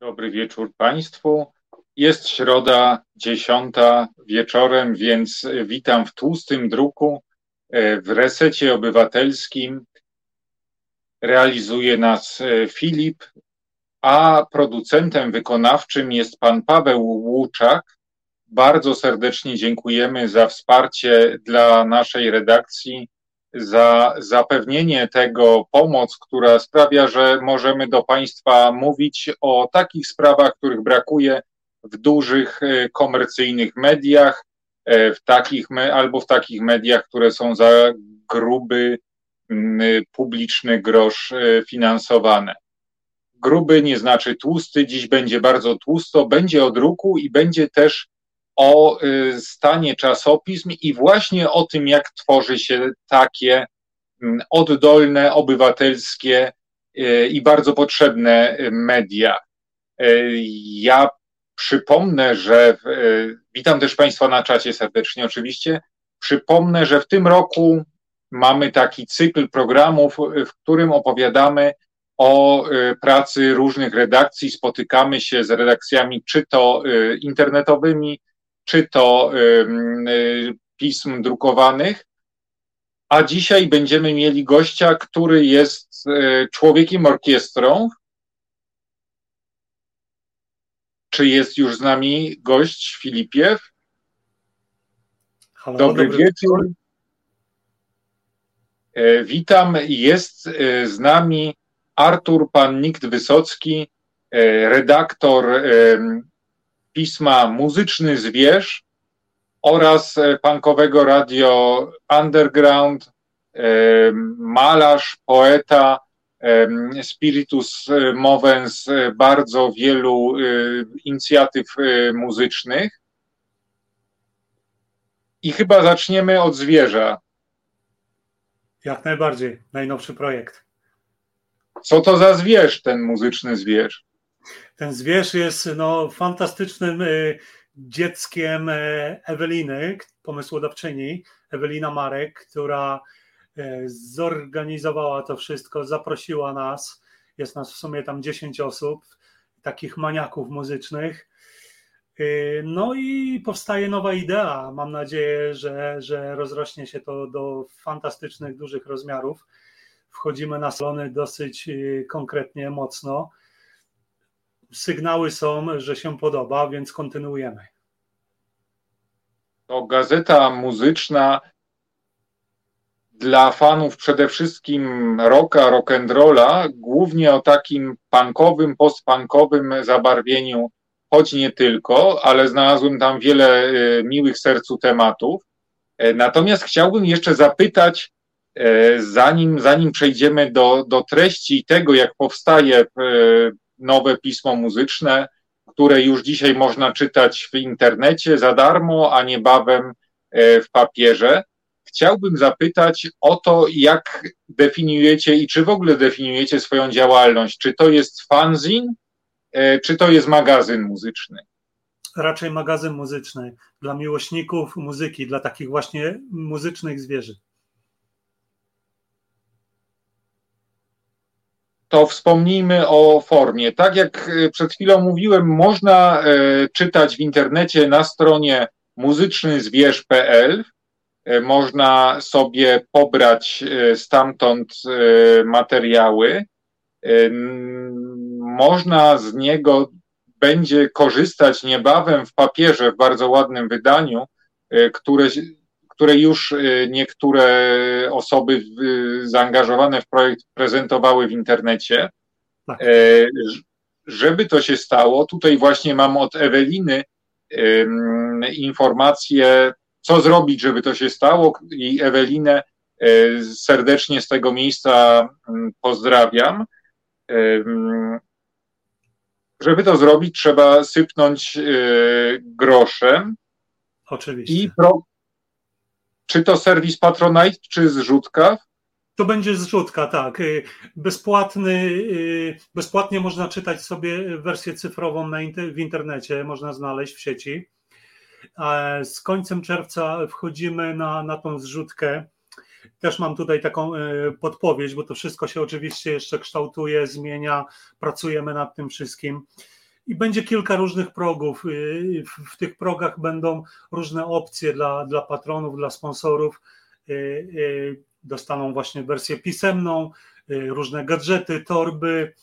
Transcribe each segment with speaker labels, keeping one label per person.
Speaker 1: Dobry wieczór Państwu. Jest środa dziesiąta wieczorem, więc witam w tłustym druku e, w resecie obywatelskim. Realizuje nas e, Filip, a producentem wykonawczym jest pan Paweł Łuczak. Bardzo serdecznie dziękujemy za wsparcie dla naszej redakcji za zapewnienie tego pomoc, która sprawia, że możemy do Państwa mówić o takich sprawach, których brakuje w dużych e, komercyjnych mediach, e, w takich albo w takich mediach, które są za gruby publiczny grosz e, finansowane. Gruby nie znaczy tłusty, dziś będzie bardzo tłusto, będzie od ruku i będzie też o y, stanie czasopism i właśnie o tym, jak tworzy się takie mm, oddolne, obywatelskie y, i bardzo potrzebne media. Y, ja przypomnę, że witam też Państwa na czacie serdecznie, oczywiście. Przypomnę, że w tym roku mamy taki cykl programów, w którym opowiadamy o pracy różnych redakcji. Spotykamy się z redakcjami, czy to internetowymi, czy to y, pism drukowanych, a dzisiaj będziemy mieli gościa, który jest y, człowiekiem orkiestrą. Czy jest już z nami gość Filipiew? Halo, dobry, dobry wieczór. E, witam. Jest e, z nami Artur Pan Nikt Wysocki, e, redaktor pisma Muzyczny Zwierz oraz e, punkowego radio Underground, e, malarz, poeta, e, spiritus movens bardzo wielu inicjatyw muzycznych. I chyba zaczniemy od zwierza.
Speaker 2: Jak najbardziej, najnowszy projekt.
Speaker 1: Co to za zwierz, ten muzyczny zwierz?
Speaker 2: Ten zwierz jest no, fantastycznym y, dzieckiem y, Eweliny, pomysłodawczyni, Ewelina Marek, która y, zorganizowała to wszystko, zaprosiła nas. Jest nas w sumie tam 10 osób, takich maniaków muzycznych. No i powstaje nowa idea. Mam nadzieję, że, że rozrośnie się to do fantastycznych, dużych rozmiarów. Wchodzimy na salony dosyć konkretnie, mocno sygnały są, że się podoba, więc kontynuujemy.
Speaker 1: To gazeta muzyczna dla fanów przede wszystkim rocka, rock'n'rolla, głównie o takim punkowym, postpunkowym zabarwieniu, choć nie tylko, ale znalazłem tam wiele e, miłych sercu tematów. E, natomiast chciałbym jeszcze zapytać, e, zanim, zanim przejdziemy do, do treści tego, jak powstaje nowe pismo muzyczne, które już dzisiaj można czytać w internecie za darmo, a niebawem e, w papierze. Chciałbym zapytać o to, jak definiujecie i czy w ogóle definiujecie swoją działalność. Czy to jest fanzin, e, czy to jest magazyn muzyczny?
Speaker 2: Raczej magazyn muzyczny dla miłośników muzyki, dla takich właśnie muzycznych zwierząt.
Speaker 1: To wspomnijmy o formie. Tak jak e, przed chwilą mówiłem, można e, czytać w internecie na stronie muzycznyzwierz.pl. E, można sobie pobrać stamtąd materiały. Można z niego będzie korzystać niebawem w papierze, w bardzo ładnym wydaniu, które które już y, niektóre osoby zaangażowane w projekt prezentowały w internecie. Tak. E, żeby to się stało, tutaj właśnie mam od Eweliny informację, co zrobić, żeby to się stało, i Ewelinę serdecznie z tego miejsca pozdrawiam. Żeby to zrobić, trzeba sypnąć groszem.
Speaker 2: Oczywiście.
Speaker 1: I pro, czy to serwis Patronite, czy zrzutka?
Speaker 2: To będzie zrzutka, tak. Y, bezpłatny, y, bezpłatnie można czytać sobie wersję cyfrową w internecie, można znaleźć w sieci. Z końcem czerwca wchodzimy na, na tą zrzutkę. Też mam tutaj taką y, podpowiedź, bo to wszystko się oczywiście jeszcze kształtuje, zmienia, pracujemy nad tym wszystkim. I będzie kilka różnych progów. W tych progach będą różne opcje dla, dla patronów, dla sponsorów. Dostaną właśnie wersję pisemną, różne gadżety, torby.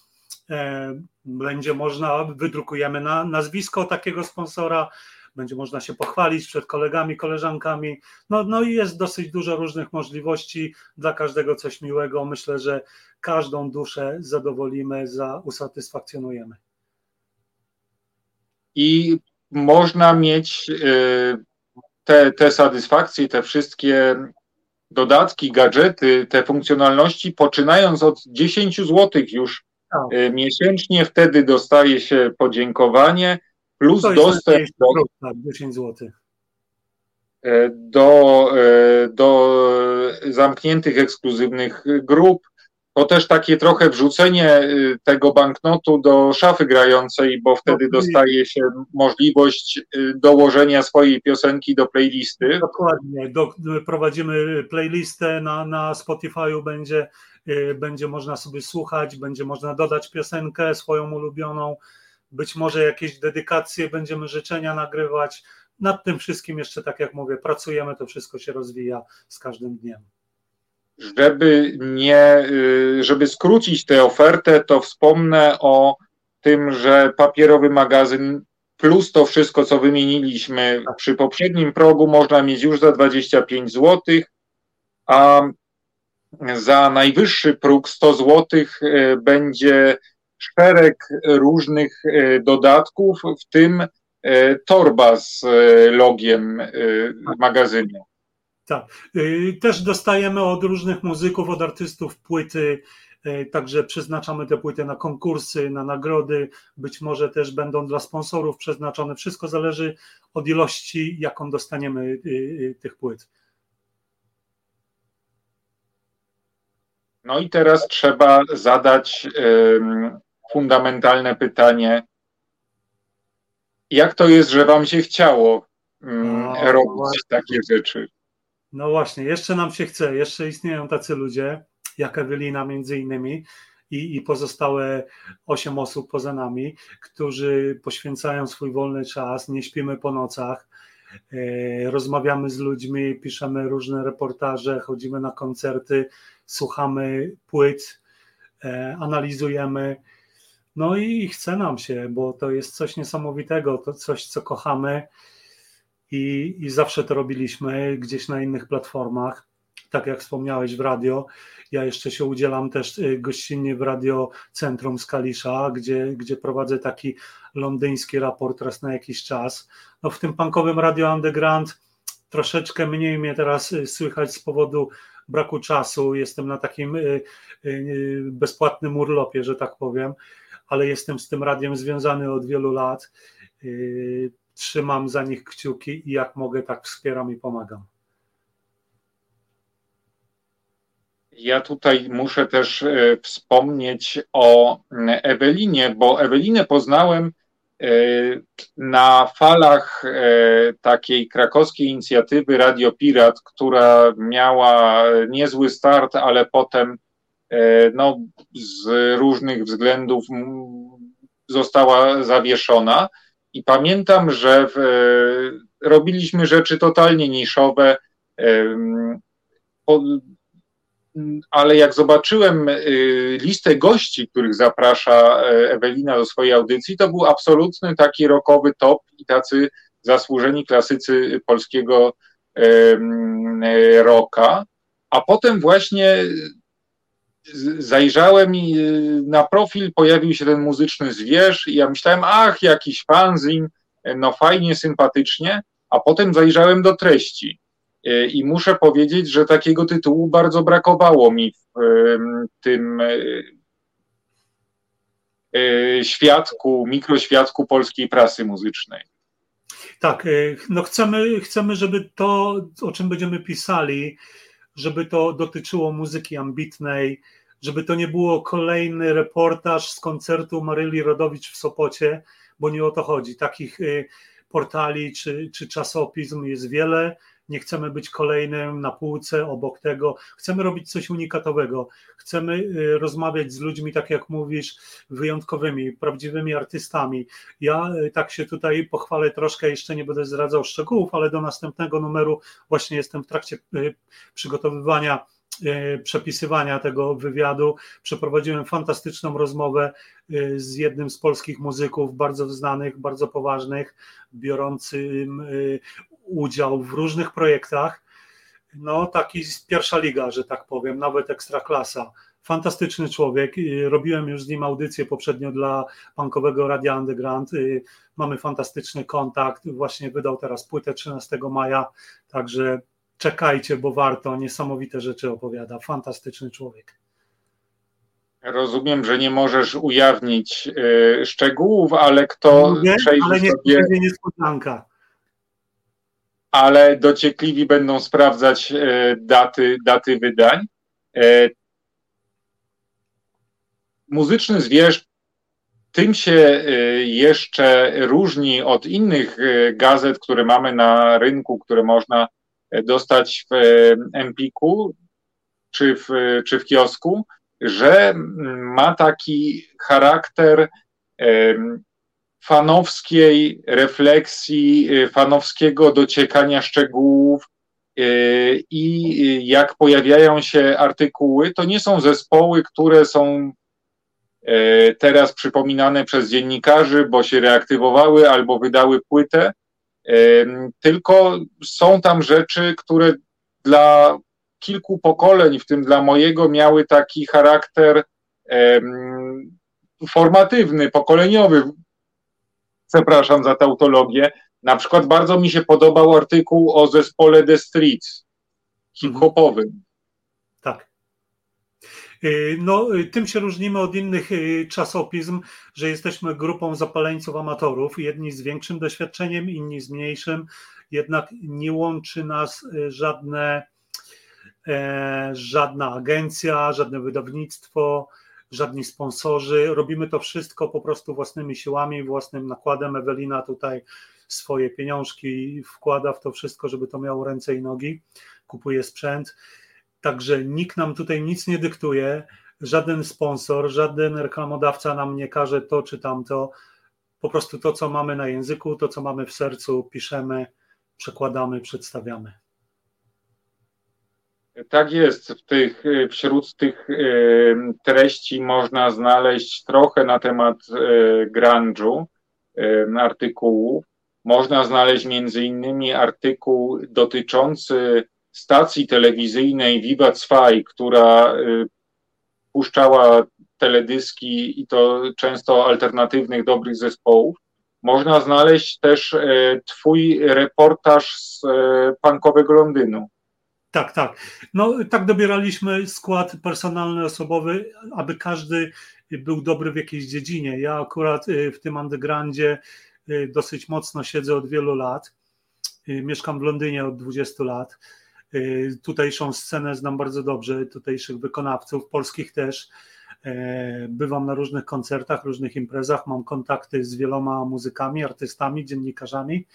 Speaker 2: Będzie można, wydrukujemy na, nazwisko takiego sponsora, będzie można się pochwalić przed kolegami, koleżankami. No, no i jest dosyć dużo różnych możliwości, dla każdego coś miłego. Myślę, że każdą duszę zadowolimy, za, usatysfakcjonujemy.
Speaker 1: I można mieć y, te, te satysfakcje, te wszystkie dodatki, gadżety, te funkcjonalności, poczynając od 10 zł już tak. Y, miesięcznie, wtedy dostaje się podziękowanie plus dostęp do,
Speaker 2: tak, 10 zł.
Speaker 1: E, do, e, do zamkniętych, ekskluzywnych grup. To też takie trochę wrzucenie e, tego banknotu do szafy grającej, bo wtedy dostaje się możliwość dołożenia swojej piosenki do playlisty.
Speaker 2: Dokładnie. Do, prowadzimy playlistę na, na Spotify'u, będzie, będzie można sobie słuchać, będzie można dodać piosenkę swoją ulubioną być może jakieś dedykacje, będziemy życzenia nagrywać. Nad tym wszystkim jeszcze, tak jak mówię, pracujemy, to wszystko się rozwija z każdym dniem.
Speaker 1: Żeby nie, y, żeby skrócić tę ofertę, to wspomnę o tym, że papierowy magazyn plus to wszystko, co wymieniliśmy przy poprzednim progu, można mieć już za 25 zł, a za najwyższy próg 100 zł y, będzie szereg różnych e, dodatków, w tym torba z logiem magazynu.
Speaker 2: Tak. Też dostajemy od różnych muzyków, od artystów płyty, także przeznaczamy te płyty na konkursy, na nagrody, być może też będą dla sponsorów przeznaczone. Wszystko zależy od ilości, jaką dostaniemy tych płyt.
Speaker 1: No i teraz trzeba zadać fundamentalne pytanie, jak to jest, że wam się chciało no, robić właśnie. takie rzeczy?
Speaker 2: No właśnie, jeszcze nam się chce, jeszcze istnieją tacy ludzie, jak Ewelina między innymi i, i pozostałe osiem osób poza nami, którzy poświęcają swój wolny czas, nie śpimy po nocach, e, rozmawiamy z ludźmi, piszemy różne reportaże, chodzimy na koncerty, słuchamy płyt, e, analizujemy. No i chce nam się, bo to jest coś niesamowitego, to coś, co kochamy i, i zawsze to robiliśmy gdzieś na innych platformach. Tak jak wspomniałeś w radio, ja jeszcze się udzielam też y, gościnnie w Radio Centrum z Kalisza, gdzie, gdzie prowadzę taki londyński raport raz na jakiś czas. No w tym punkowym Radio Underground troszeczkę mniej mnie teraz y, słychać z powodu braku czasu. Jestem na takim y, bezpłatnym urlopie, że tak powiem ale jestem z tym radiem związany od wielu lat. Trzymam za nich kciuki i jak mogę, tak wspieram i pomagam.
Speaker 1: Ja tutaj muszę też e, wspomnieć o Ewelinie, bo Ewelinę poznałem e, na falach e, takiej krakowskiej inicjatywy Radio Pirat, która miała niezły start, ale potem no, z różnych względów została zawieszona. I pamiętam, że w, e, robiliśmy rzeczy totalnie niszowe, ale jak zobaczyłem e, listę gości, których zaprasza Ewelina do swojej audycji, to był absolutny taki rokowy top i tacy zasłużeni klasycy polskiego roka. A potem właśnie zajrzałem y, na profil, pojawił się ten muzyczny zwierz i ja myślałem, ach, jakiś fanzin, no fajnie, sympatycznie, a potem zajrzałem do treści y, i muszę powiedzieć, że takiego tytułu bardzo brakowało mi w tym y, świadku, mikroświadku polskiej prasy muzycznej.
Speaker 2: Tak, no chcemy, chcemy, żeby to, o czym będziemy pisali, żeby to dotyczyło muzyki ambitnej, żeby to nie było kolejny reportaż z koncertu Maryli Rodowicz w Sopocie, bo nie o to chodzi. Takich y, portali czy, czy czasopism jest wiele. Nie chcemy być kolejnym na półce obok tego, chcemy robić coś unikatowego, chcemy y, rozmawiać z ludźmi, tak jak mówisz, wyjątkowymi, prawdziwymi artystami. Ja y, tak się tutaj pochwalę troszkę, jeszcze nie będę zdradzał szczegółów, ale do następnego numeru właśnie jestem w trakcie y, przygotowywania przepisywania tego wywiadu. Przeprowadziłem fantastyczną rozmowę z jednym z polskich muzyków, bardzo znanych, bardzo poważnych, biorącym udział w różnych projektach. No, taki pierwsza liga, że tak powiem, nawet ekstraklasa. Fantastyczny człowiek. Robiłem już z nim audycję poprzednio dla bankowego Radia Underground. Mamy fantastyczny kontakt. Właśnie wydał teraz płytę 13 maja, także czekajcie, bo warto. Niesamowite rzeczy opowiada. Fantastyczny człowiek.
Speaker 1: Rozumiem, że nie możesz ujawnić y, szczegółów, ale kto
Speaker 2: nie, przejrzy ale nie, sobie... niespodzianka
Speaker 1: ale dociekliwi będą sprawdzać e, daty, daty wydań. E, muzyczny zwierz tym się e, jeszcze różni od innych gazet, które mamy na rynku, które można dostać w Empiku czy w, czy w kiosku, że ma taki charakter fanowskiej refleksji, y, fanowskiego dociekania szczegółów i jak pojawiają się artykuły, to nie są zespoły, które są teraz przypominane przez dziennikarzy, bo się reaktywowały albo wydały płytę, tylko są tam rzeczy, które dla kilku pokoleń, w tym dla mojego, miały taki charakter formatywny, pokoleniowy przepraszam za tautologię. Na przykład bardzo mi się podobał artykuł o zespole The Streets, hip-hopowym.
Speaker 2: Y, no, y, tym się różnimy od innych y, czasopism, że jesteśmy grupą zapaleńców amatorów, jedni z większym doświadczeniem, inni z mniejszym, jednak nie łączy nas żadne, e, żadna agencja, żadne wydawnictwo, żadni sponsorzy. Robimy to wszystko po prostu własnymi siłami, własnym nakładem. Ewelina tutaj swoje pieniążki wkłada w to wszystko, żeby to miało ręce i nogi. Kupuje sprzęt. Także nikt nam tutaj nic nie dyktuje, żaden sponsor, żaden reklamodawca nam nie każe to czy tamto. Po prostu to, co mamy na języku, to, co mamy w sercu, piszemy, przekładamy, przedstawiamy.
Speaker 1: Tak jest, w tych, wśród tych e, treści można znaleźć trochę na temat e, grunge'u artykułów. Można znaleźć między innymi artykuł dotyczący stacji telewizyjnej Viva Zwei, która puszczała teledyski i to często alternatywnych, dobrych zespołów. Można znaleźć też Twój reportaż z punkowego Londynu.
Speaker 2: Tak, tak. No tak dobieraliśmy skład personalny, osobowy, aby każdy był dobry w jakiejś dziedzinie. Ja akurat y, w tym undergroundzie y, dosyć mocno siedzę od wielu lat. Y, mieszkam w Londynie od 20 lat. Tutejszą scenę znam bardzo dobrze, tutejszych wykonawców, polskich też. E, bywam na różnych koncertach, różnych imprezach, mam kontakty z wieloma muzykami, artystami, dziennikarzami.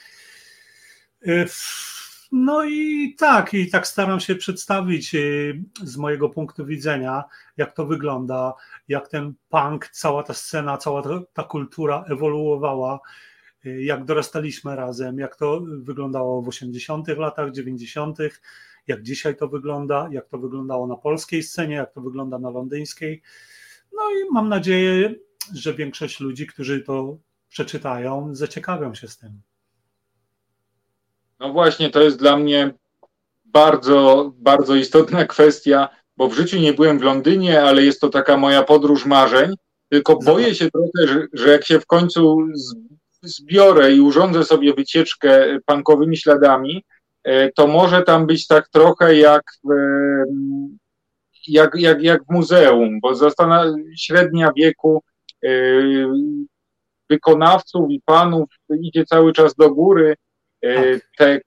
Speaker 2: No i tak, i tak staram się przedstawić y, z mojego punktu widzenia, jak to wygląda, jak ten punk, cała ta scena, cała ta kultura ewoluowała, y, jak dorastaliśmy razem, jak to wyglądało w 80 latach, 90 jak dzisiaj to wygląda, jak to wyglądało na polskiej scenie, jak to wygląda na londyńskiej. No i mam nadzieję, że większość ludzi, którzy to przeczytają, zaciekawią się z tym.
Speaker 1: No właśnie, to jest dla mnie bardzo, bardzo istotna kwestia, bo w życiu nie byłem w Londynie, ale jest to taka moja podróż marzeń. Tylko boję się trochę, że, że jak się w końcu zbiorę i urządzę sobie wycieczkę pankowymi śladami, to może tam być tak trochę jak, jak, jak, jak w muzeum, bo średnia wieku e, wykonawców i panów idzie cały czas do góry. E, tak. Te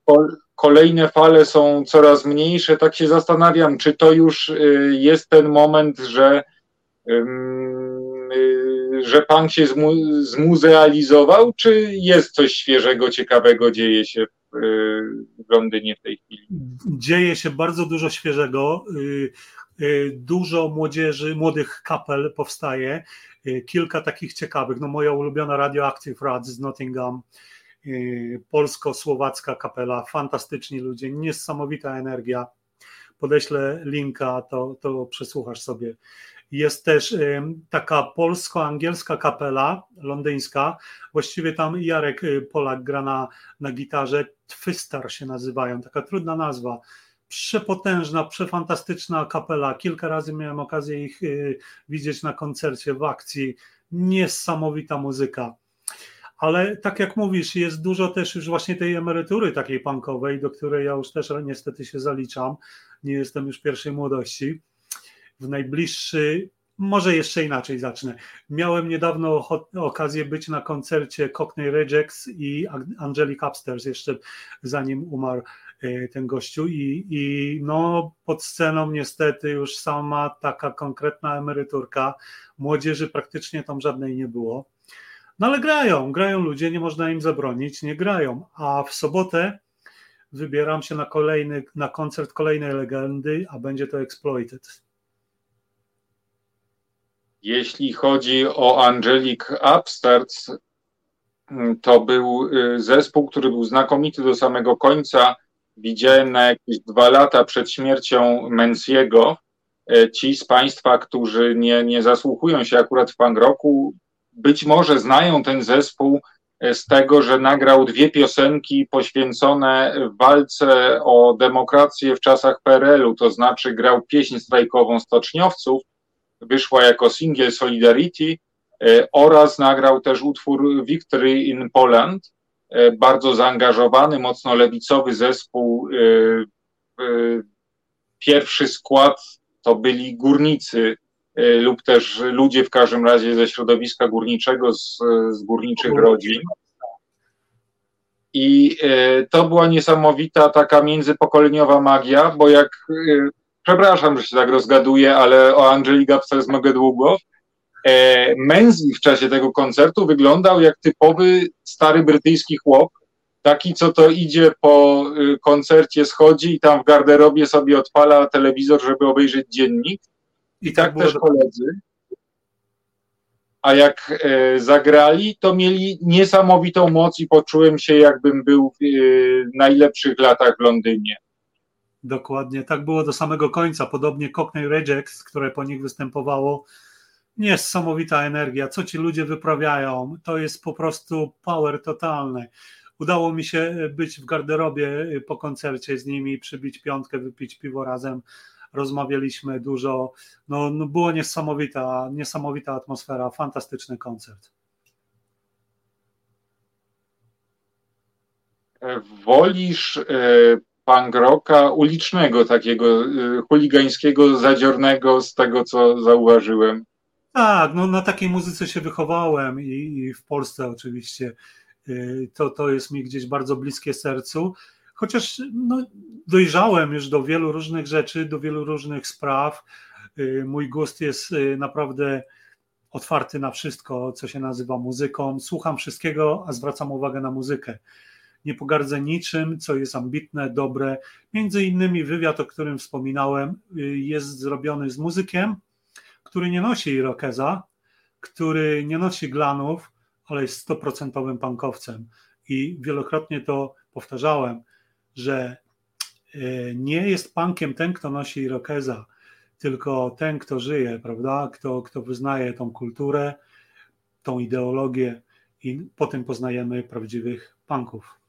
Speaker 1: kolejne fale są coraz mniejsze. Tak się zastanawiam, czy to już e, jest ten moment, że, e, że pan się zmu, zmuzealizował, czy jest coś świeżego, ciekawego dzieje się w Londynie w tej chwili?
Speaker 2: Dzieje się bardzo dużo świeżego. Dużo młodzieży, młodych kapel powstaje. Kilka takich ciekawych. No moja ulubiona Radioactive Rad z Nottingham, polsko-słowacka kapela, fantastyczni ludzie, niesamowita energia. Podeślę linka, to, to przesłuchasz sobie. Jest też taka polsko-angielska kapela londyńska. Właściwie tam Jarek y, Polak gra na, na gitarze. Twistar się nazywają, taka trudna nazwa. Przepotężna, przefantastyczna kapela. Kilka razy miałem okazję ich y, widzieć na koncercie w akcji. Niesamowita muzyka. Ale tak jak mówisz, jest dużo też już właśnie tej emerytury takiej punkowej, do której ja już też niestety się zaliczam. Nie jestem już pierwszej młodości w najbliższy, może jeszcze inaczej zacznę. Miałem niedawno okazję być na koncercie Cockney Rejects i Angelic Upstairs, jeszcze zanim umarł e, ten gościu i, i no pod sceną niestety już sama taka konkretna emeryturka, młodzieży praktycznie tam żadnej nie było. No ale grają, grają ludzie, nie można im zabronić, nie grają. A w sobotę wybieram się na kolejny, na koncert kolejnej legendy, a będzie to Exploited.
Speaker 1: Jeśli chodzi o Angelic Upstarts, to był y, zespół, który był znakomity do samego końca. Widziałem na jakieś dwa lata przed śmiercią Menciego. Y, ci z Państwa, którzy nie, nie zasłuchują się akurat w punk roku, być może znają ten zespół y, z tego, że nagrał dwie piosenki poświęcone walce o demokrację w czasach PRL-u, to znaczy grał pieśń strajkową stoczniowców wyszła jako singiel Solidarity e, oraz nagrał też utwór Victory in Poland, e, bardzo zaangażowany, mocno lewicowy zespół. E, pierwszy skład to byli górnicy lub też ludzie w każdym razie ze środowiska górniczego, z, z górniczych rodzin. I to była niesamowita taka międzypokoleniowa magia, bo jak przepraszam, że się tak rozgaduję, ale o Angeli Gapsters mogę długo. E, Menzi w czasie tego koncertu wyglądał jak typowy stary brytyjski chłop, taki, co to idzie po y, koncercie, schodzi i tam w garderobie sobie odpala telewizor, żeby obejrzeć dziennik. I tak, tak też koledzy. A jak e, zagrali, to mieli niesamowitą moc i poczułem się, jakbym był w y, najlepszych latach w Londynie.
Speaker 2: Dokładnie, tak było do samego końca. Podobnie Cockney Rejects, które po nich występowało, niesamowita energia. Co ci ludzie wyprawiają, to jest po prostu power totalny. Udało mi się być w garderobie po koncercie z nimi, przybić piątkę, wypić piwo razem. Rozmawialiśmy dużo. No, no było niesamowita, niesamowita atmosfera, fantastyczny koncert.
Speaker 1: Wolisz e, punk rocka ulicznego, takiego y, chuligańskiego, zadziornego, z tego co zauważyłem.
Speaker 2: Tak, no na takiej muzyce się wychowałem i, i w Polsce oczywiście. Y, to, to jest mi gdzieś bardzo bliskie sercu. Chociaż no, dojrzałem już do wielu różnych rzeczy, do wielu różnych spraw. Y, mój gust jest naprawdę otwarty na wszystko, co się nazywa muzyką. Słucham wszystkiego, a zwracam uwagę na muzykę nie pogardzę niczym, co jest ambitne, dobre. Między innymi wywiad, o którym wspominałem, y, jest zrobiony z muzykiem, który nie nosi irokeza, który nie nosi glanów, ale jest stoprocentowym pankowcem. I wielokrotnie to powtarzałem, że y, nie jest punkiem ten, kto nosi irokeza, tylko ten, kto żyje, prawda? Kto, kto wyznaje tą kulturę, tą ideologię i potem poznajemy prawdziwych punków.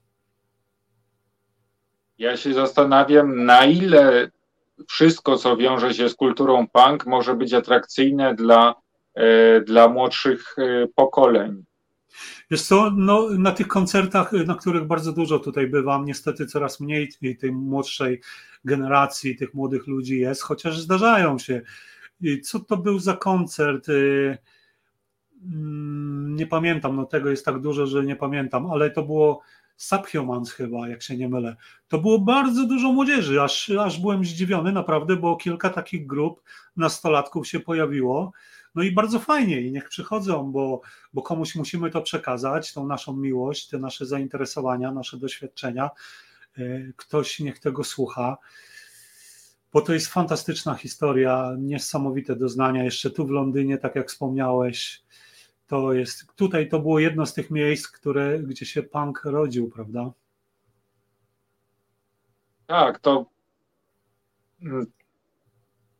Speaker 1: Ja się zastanawiam, na ile wszystko, co wiąże się z kulturą punk, może być atrakcyjne dla, e, dla młodszych e, pokoleń.
Speaker 2: Wiesz co, no, na tych koncertach, na których bardzo dużo tutaj bywam, niestety coraz mniej tej młodszej generacji, tych młodych ludzi jest, chociaż zdarzają się. Co to był za koncert? E, mm, nie pamiętam, no tego jest tak dużo, że nie pamiętam, ale to było Subhumans chyba, jak się nie mylę. To było bardzo dużo młodzieży, aż, aż byłem zdziwiony naprawdę, bo kilka takich grup nastolatków się pojawiło. No i bardzo fajnie i niech przychodzą, bo, bo komuś musimy to przekazać, tą naszą miłość, te nasze zainteresowania, nasze doświadczenia. E, ktoś niech tego słucha, bo to jest fantastyczna historia, niesamowite doznania. Jeszcze tu w Londynie, tak jak wspomniałeś, to jest, tutaj to było jedno z tych miejsc, które, gdzie się punk rodził, prawda?
Speaker 1: Tak, to,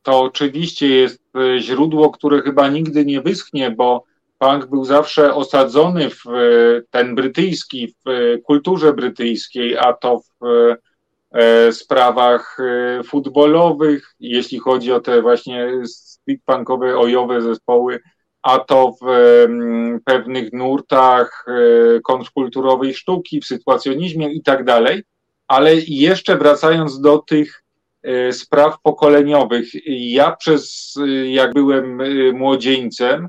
Speaker 1: to oczywiście jest e, źródło, które chyba nigdy nie wyschnie, bo punk był zawsze osadzony w e, ten brytyjski, w e, kulturze brytyjskiej, a to w sprawach futbolowych, jeśli chodzi o te właśnie street punkowe, ojowe zespoły, a to w pewnych nurtach kontrkulturowej sztuki, w sytuacjonizmie i tak dalej. Ale jeszcze wracając do tych e, spraw pokoleniowych, ja przez, e, jak byłem młodzieńcem,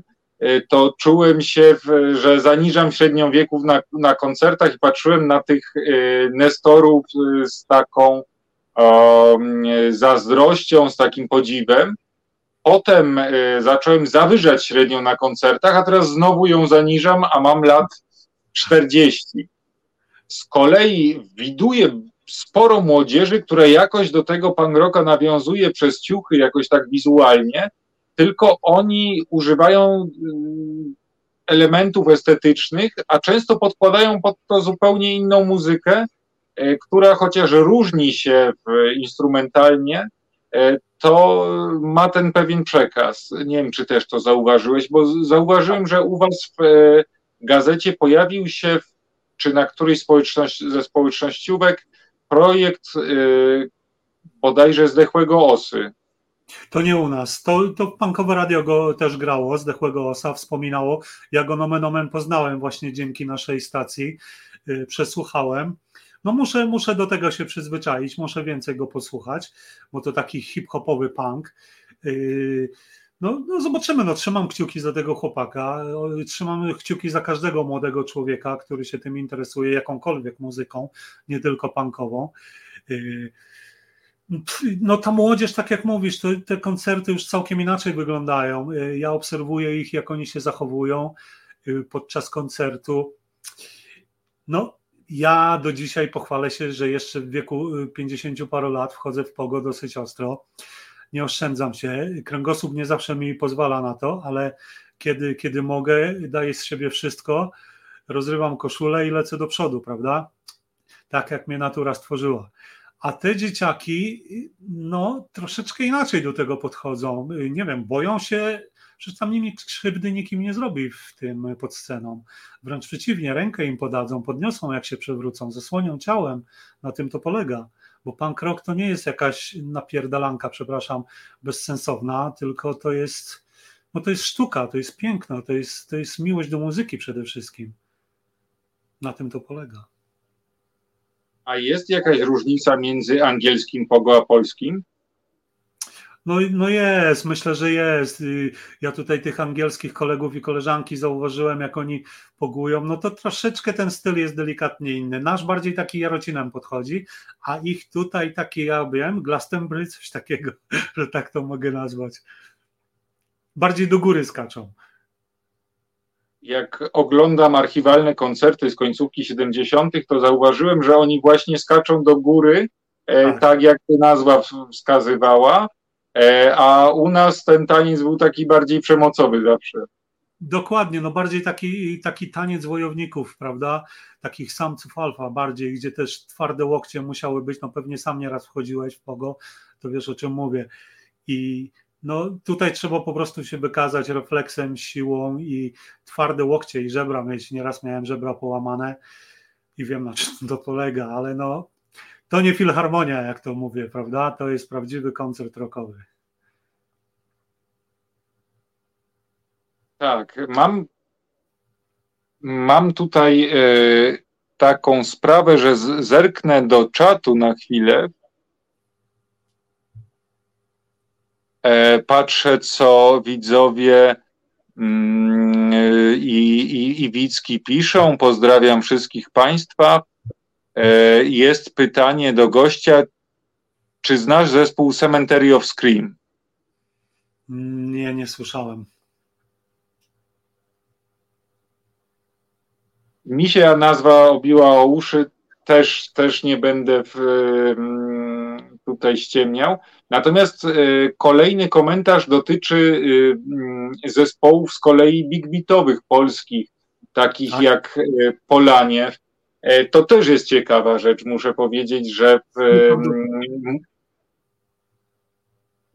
Speaker 1: to czułem się, że zaniżam średnią wieków na, na koncertach i patrzyłem na tych nestorów z taką o, zazdrością, z takim podziwem. Potem zacząłem zawyżać średnią na koncertach, a teraz znowu ją zaniżam, a mam lat 40. Z kolei widuję sporo młodzieży, które jakoś do tego pan Roka nawiązuje przez ciuchy, jakoś tak wizualnie, tylko oni używają mm, elementów estetycznych, a często podkładają pod to zupełnie inną muzykę, e, która chociaż różni się instrumentalnie, to ma ten pewien przekaz. Nie wiem, czy też to zauważyłeś, bo zauważyłem, że u was w e, gazecie pojawił się czy na którejś społeczności, ze społecznościówek projekt yy, bodajże Zdechłego Osy.
Speaker 2: To nie u nas. To, to Pankowe Radio go też grało, Zdechłego Osa, wspominało. Ja go nomen omen poznałem właśnie dzięki naszej stacji. Yy, przesłuchałem. No muszę, muszę do tego się przyzwyczaić, muszę więcej go posłuchać, bo to taki hip-hopowy punk. Yy, no, no, zobaczymy, no trzymam kciuki za tego chłopaka, trzymam kciuki za każdego młodego człowieka, który się tym interesuje, jakąkolwiek muzyką, nie tylko punkową. Y, no ta młodzież, tak jak mówisz, to te koncerty już całkiem inaczej wyglądają. Ja obserwuję ich, jak oni się zachowują podczas koncertu. No, ja do dzisiaj pochwalę się, że jeszcze w wieku 50 paru lat wchodzę w pogo dosyć ostro nie oszczędzam się. Kręgosłup nie zawsze mi pozwala na to, ale kiedy, kiedy mogę, daję z siebie wszystko, rozrywam koszulę i lecę do przodu, prawda? Tak jak mnie natura stworzyła. A te dzieciaki, no, troszeczkę inaczej do tego podchodzą. Nie wiem, boją się, że tam nimi krzywdy nikim nie zrobi w tym pod sceną. Wręcz przeciwnie, rękę im podadzą, podniosą, jak się przewrócą, zasłonią ciałem. Na tym to polega bo punk rock to nie jest jakaś napierdalanka, przepraszam, bezsensowna, tylko to jest, no to jest sztuka, to jest piękno, to jest, to jest miłość do muzyki przede wszystkim. Na tym to polega.
Speaker 1: A jest jakaś różnica między angielskim pogo a polskim?
Speaker 2: No, no jest, myślę, że jest. Ja tutaj tych angielskich kolegów i koleżanki zauważyłem, jak oni pogują, no to troszeczkę ten styl jest delikatnie inny. Nasz bardziej taki jarocinem podchodzi, a ich tutaj taki, ja wiem, Glastonbury, coś takiego, że tak to mogę nazwać. Bardziej do góry skaczą.
Speaker 1: Jak oglądam archiwalne koncerty z końcówki 70., to zauważyłem, że oni właśnie skaczą do góry, e, tak, tak jak nazwa wskazywała, a u nas ten taniec był taki bardziej przemocowy zawsze.
Speaker 2: Dokładnie, no bardziej taki, taki taniec wojowników, prawda? Takich samców alfa bardziej, gdzie też twarde łokcie musiały być, no pewnie sam nieraz wchodziłeś w pogo, to wiesz o czym mówię. I no tutaj trzeba po prostu się wykazać refleksem, siłą i twarde łokcie i żebra mieć. Nieraz miałem żebra połamane i wiem na czym to polega, ale no to nie filharmonia, jak to mówię, prawda? To jest prawdziwy koncert rockowy.
Speaker 1: Tak, mam, mam tutaj e, taką sprawę, że zerknę do czatu na chwilę. E, patrzę, co widzowie mm, i, i, i Wicki piszą. Pozdrawiam wszystkich Państwa. E, jest pytanie do gościa, czy znasz zespół Cemetery of Scream?
Speaker 2: Nie, nie słyszałem.
Speaker 1: Mi się nazwa obiła o uszy, też, też nie będę w, tutaj ściemniał. Natomiast e, kolejny komentarz dotyczy e, zespołów z kolei big beatowych polskich, takich tak. jak Polanie to też jest ciekawa rzecz, muszę powiedzieć, że w,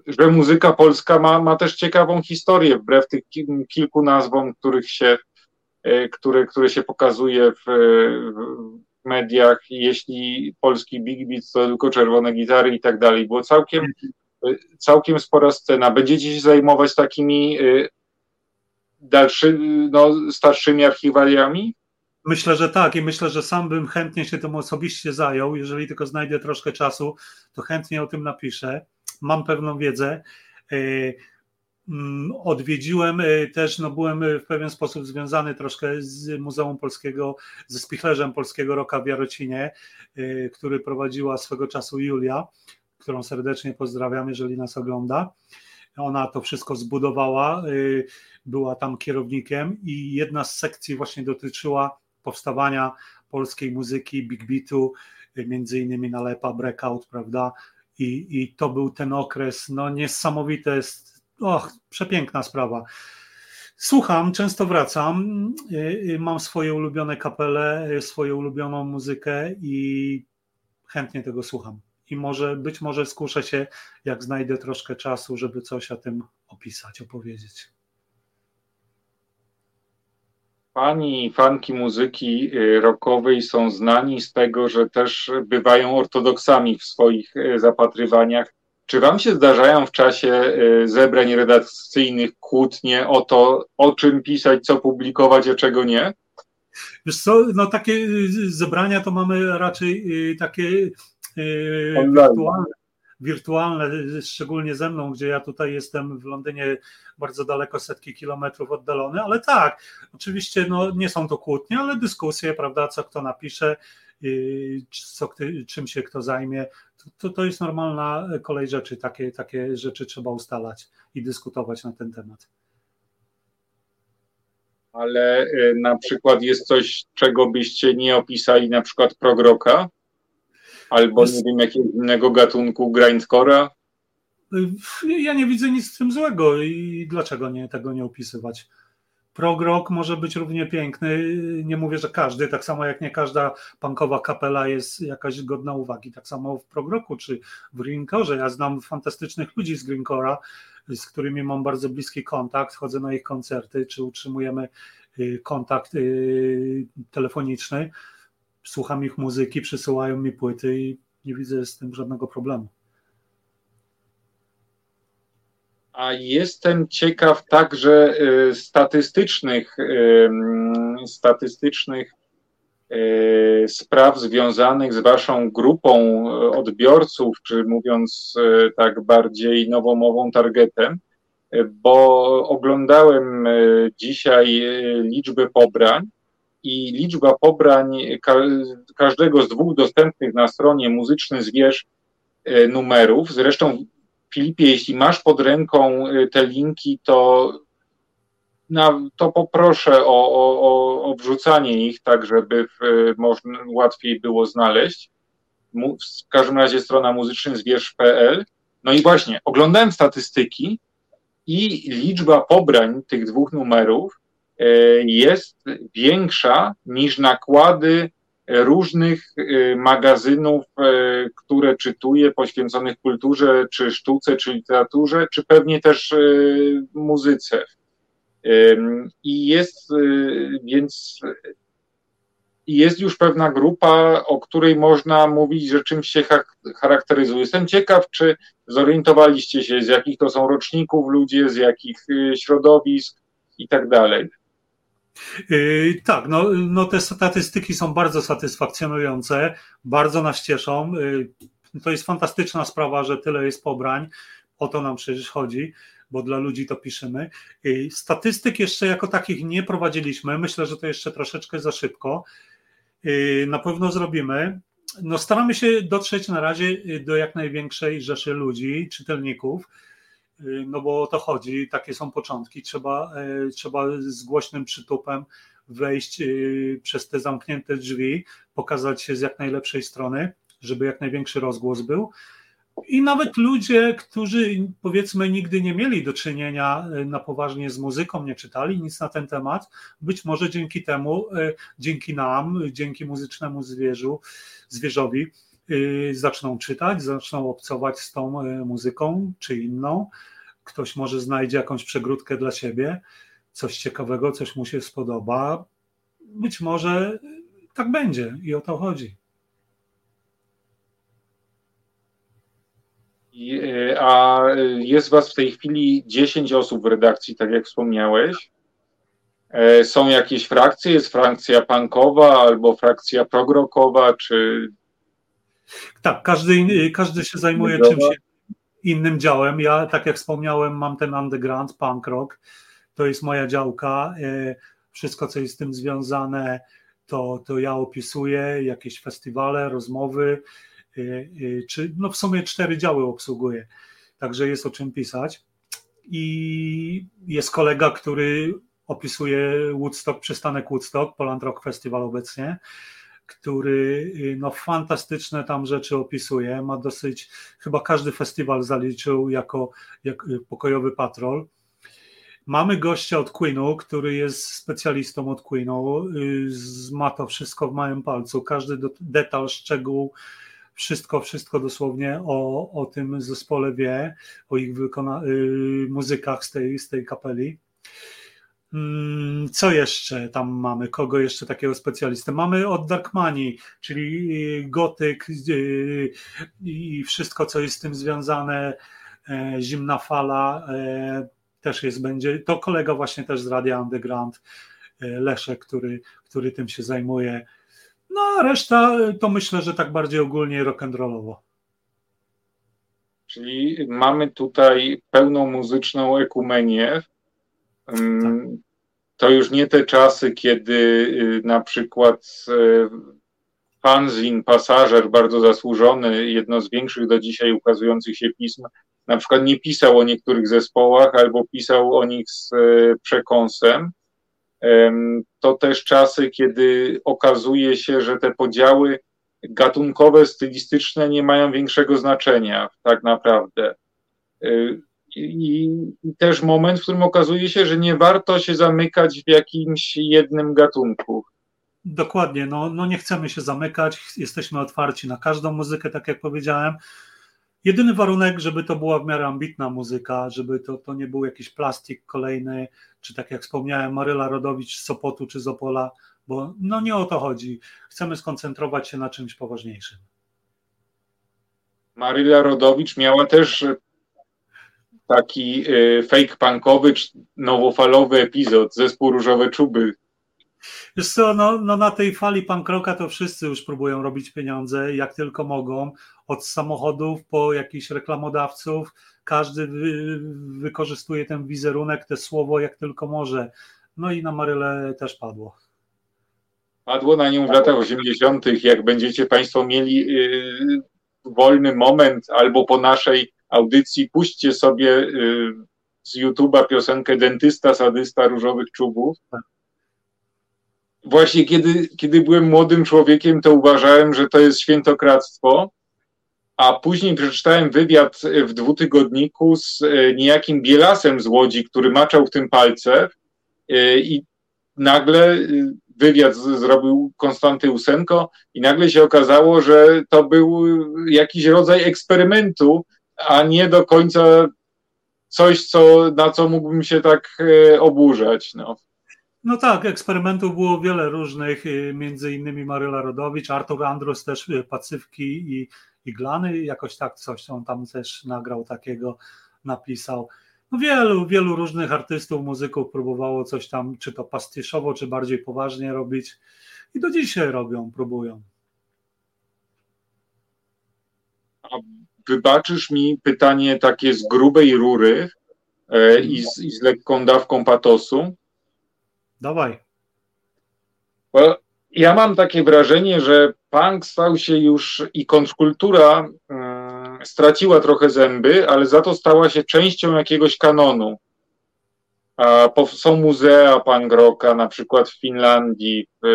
Speaker 1: że muzyka polska ma, ma też ciekawą historię, wbrew tych kilku nazwom, których się, e, które, które się pokazuje w, w mediach. Jeśli polski Big Beat to tylko czerwone gitary i tak dalej. Było całkiem, całkiem spora scena. Będziecie się zajmować takimi e, dalszymi, no, starszymi archiwaliami?
Speaker 2: Myślę, że tak i myślę, że sam bym chętnie się tym osobiście zajął. Jeżeli tylko znajdę troszkę czasu, to chętnie o tym napiszę mam pewną wiedzę. E, mm, odwiedziłem e, też, no byłem w pewien sposób związany troszkę z Muzeum Polskiego, ze spichlerzem Polskiego Roka w Jarocinie, e, który prowadziła swego czasu Julia, którą serdecznie pozdrawiam, jeżeli nas ogląda. Ona to wszystko zbudowała, była tam kierownikiem i jedna z sekcji właśnie dotyczyła powstawania polskiej muzyki, big beatu, między innymi Nalepa, Breakout, prawda, i, i to był ten okres, no niesamowite jest, och, przepiękna sprawa. Słucham, często wracam, y, y, mam swoje ulubione kapele, y, swoją ulubioną muzykę i chętnie tego słucham. I może, być może skuszę się, jak znajdę troszkę czasu, żeby coś o tym opisać, opowiedzieć.
Speaker 1: Pani fanki muzyki y, rockowej są znani z tego, że też bywają ortodoksami w swoich y, zapatrywaniach. Czy Wam się zdarzają w czasie y, zebrań redakcyjnych kłótnie o to, o czym pisać, co publikować, a czego nie?
Speaker 2: Wiesz co, no takie zebrania to mamy raczej takie wirtualne wirtualne, szczególnie ze mną, gdzie ja tutaj jestem w Londynie bardzo daleko, setki kilometrów oddalony, ale tak, oczywiście no, nie są to kłótnie, ale dyskusje, prawda, co kto napisze, co, czym się kto zajmie, to, to jest normalna kolej rzeczy, takie, takie rzeczy trzeba ustalać i dyskutować na ten temat.
Speaker 1: Ale y, na przykład jest coś, czego byście nie opisali, na przykład progroka? Albo nie wiem, jakiegoś innego gatunku grindcora?
Speaker 2: Ja nie widzę nic w tym złego i dlaczego nie tego nie opisywać? Prog rock może być równie piękny, nie mówię, że każdy, tak samo jak nie każda punkowa kapela jest jakaś godna uwagi, tak samo w prog rocku czy w greencore. Ja znam fantastycznych ludzi z greencora, z którymi mam bardzo bliski kontakt, chodzę na ich koncerty, czy utrzymujemy y, kontakt y, telefoniczny słucham ich muzyki, przysyłają mi płyty i nie widzę z tym żadnego problemu.
Speaker 1: A jestem ciekaw także y, statystycznych, y, statystycznych y, spraw związanych z Waszą grupą odbiorców, czy mówiąc tak bardziej nowomową targetem, bo oglądałem dzisiaj liczbę pobrań i liczba pobrań każdego z dwóch dostępnych na stronie muzyczny zwierz e, numerów. Zresztą, Filipie, jeśli masz pod ręką e, te linki, to, na, to poproszę o, o, o wrzucanie ich, tak żeby w, e, można, łatwiej było znaleźć. W każdym razie strona muzycznyzwierz.pl. No i właśnie, oglądałem statystyki i liczba pobrań tych dwóch numerów jest większa niż nakłady różnych e, magazynów, e, które czytuję, poświęconych kulturze, czy sztuce, czy literaturze, czy pewnie też muzyce. I jest więc jest już pewna grupa, o której można mówić, że czymś się charakteryzuje. Jestem ciekaw, czy zorientowaliście się, z jakich to są roczników ludzie, z jakich środowisk i tak dalej.
Speaker 2: Yy, tak, no, no te statystyki są bardzo satysfakcjonujące, bardzo nas cieszą. Yy, to jest fantastyczna sprawa, że tyle jest pobrań. O to nam przecież chodzi, bo dla ludzi to piszemy. Yy, statystyk jeszcze jako takich nie prowadziliśmy. Myślę, że to jeszcze troszeczkę za szybko. Na pewno zrobimy. No, staramy się dotrzeć na razie do jak największej rzeszy ludzi, czytelników no bo o to chodzi, takie są początki, trzeba, e, trzeba z głośnym przytupem wejść y, przez te zamknięte drzwi, pokazać się z jak najlepszej strony, żeby jak największy rozgłos był. I nawet ludzie, którzy powiedzmy nigdy nie mieli do czynienia y, na poważnie z muzyką, nie czytali nic na ten temat, być może dzięki temu, y, dzięki nam, dzięki muzycznemu zwierzu, zwierzowi, zaczną czytać, zaczną obcować z tą muzyką czy inną. Ktoś może znajdzie jakąś przegródkę dla siebie coś ciekawego, coś mu się spodoba. Być może tak będzie i o to chodzi.
Speaker 1: A jest Was w tej chwili 10 osób w redakcji, tak jak wspomniałeś. E, są jakieś frakcje? Jest frakcja punkowa albo frakcja progrokowa, czy.
Speaker 2: Tak, każdy, każdy się zajmuje czymś innym działem. Ja, tak jak wspomniałem, mam ten underground, punk rock to jest moja działka. E, wszystko, co jest z tym związane, to, to ja opisuję, jakieś festiwale, rozmowy, e, e, czy no w sumie cztery działy obsługuję, także jest o czym pisać. I jest kolega, który opisuje Woodstock, przystanek Woodstock, Poland Rock Festival obecnie, który no, fantastyczne tam rzeczy opisuje. Ma dosyć, chyba każdy festiwal zaliczył jako, jako pokojowy patrol. Mamy gościa od Queenu, który jest specjalistą od Queenu, y, ma to wszystko w małym palcu, każdy detal, szczegół, wszystko, wszystko dosłownie o, o tym zespole wie, o ich wykona- y, muzykach z tej, z tej kapeli. Mm, co jeszcze tam mamy? Kogo jeszcze takiego specjalisty? Mamy od Dark Money, czyli y, gotyk i wszystko, co jest z tym związane, e, zimna fala, e, też jest, będzie, to kolega właśnie też z Radia Underground, e, Leszek, który, który tym się zajmuje. No a reszta to myślę, że tak bardziej ogólnie rock'n'rollowo.
Speaker 1: Czyli mamy tutaj pełną muzyczną ekumenię. Tak. To już nie te czasy, kiedy y, na przykład fanzin, pasażer, bardzo zasłużony, jedno z większych do dzisiaj ukazujących się pism, na przykład nie pisał o niektórych zespołach albo pisał o nich z e, przekąsem. To też czasy, kiedy okazuje się, że te podziały gatunkowe, stylistyczne nie mają większego znaczenia tak naprawdę. I, I, też moment, w którym okazuje się, że nie warto się zamykać w jakimś jednym gatunku.
Speaker 2: Dokładnie, no, no nie chcemy się zamykać, jesteśmy otwarci na każdą muzykę, tak jak powiedziałem. Jedyny warunek, żeby to była w miarę ambitna muzyka, żeby to, to nie był jakiś plastik kolejny, czy tak jak wspomniałem, Maryla Rodowicz z Sopotu czy z Opola, bo no nie o to chodzi. Chcemy skoncentrować się na czymś poważniejszym.
Speaker 1: Maryla Rodowicz miała też taki y, fake punkowy, nowofalowy epizod, zespół Różowe Czuby
Speaker 2: Wiesz co, no, no na tej fali pankroka to wszyscy już próbują robić pieniądze, jak tylko mogą, od samochodów po jakichś reklamodawców, każdy wy, wykorzystuje ten wizerunek, te słowo jak tylko może. No i na Marylę też padło.
Speaker 1: Padło na nią w latach 80., jak będziecie Państwo mieli yy, wolny moment albo po naszej audycji, puśćcie sobie yy, z YouTube'a piosenkę Dentysta, Sadysta Różowych Czubów. Tak właśnie kiedy, kiedy byłem młodym człowiekiem, to uważałem, że to jest świętokradztwo, a później przeczytałem wywiad w dwutygodniku z e, niejakim Bielasem z Łodzi, który maczał w tym palce e, i nagle wywiad zrobił Konstanty Usenko i nagle się okazało, że to był jakiś rodzaj eksperymentu, a nie do końca coś, co, na co mógłbym się tak oburzać. No.
Speaker 2: No tak, eksperymentów było wiele różnych, y, między innymi Maryla Rodowicz, Artur Andrus też y, Pacyfki i, i Glany, jakoś tak coś on tam też nagrał takiego, napisał. No wielu, wielu różnych artystów, muzyków próbowało coś tam, czy to pastyszowo, czy bardziej poważnie robić i do dzisiaj robią, próbują.
Speaker 1: A wybaczysz mi pytanie takie z grubej rury e, i, z, i z lekką dawką patosu?
Speaker 2: Dawaj.
Speaker 1: Bo ja mam takie wrażenie, że punk stał się już i kontrkultura um, straciła trochę zęby, ale za to stała się częścią jakiegoś kanonu. Są muzea punk rocka, na przykład w Finlandii, w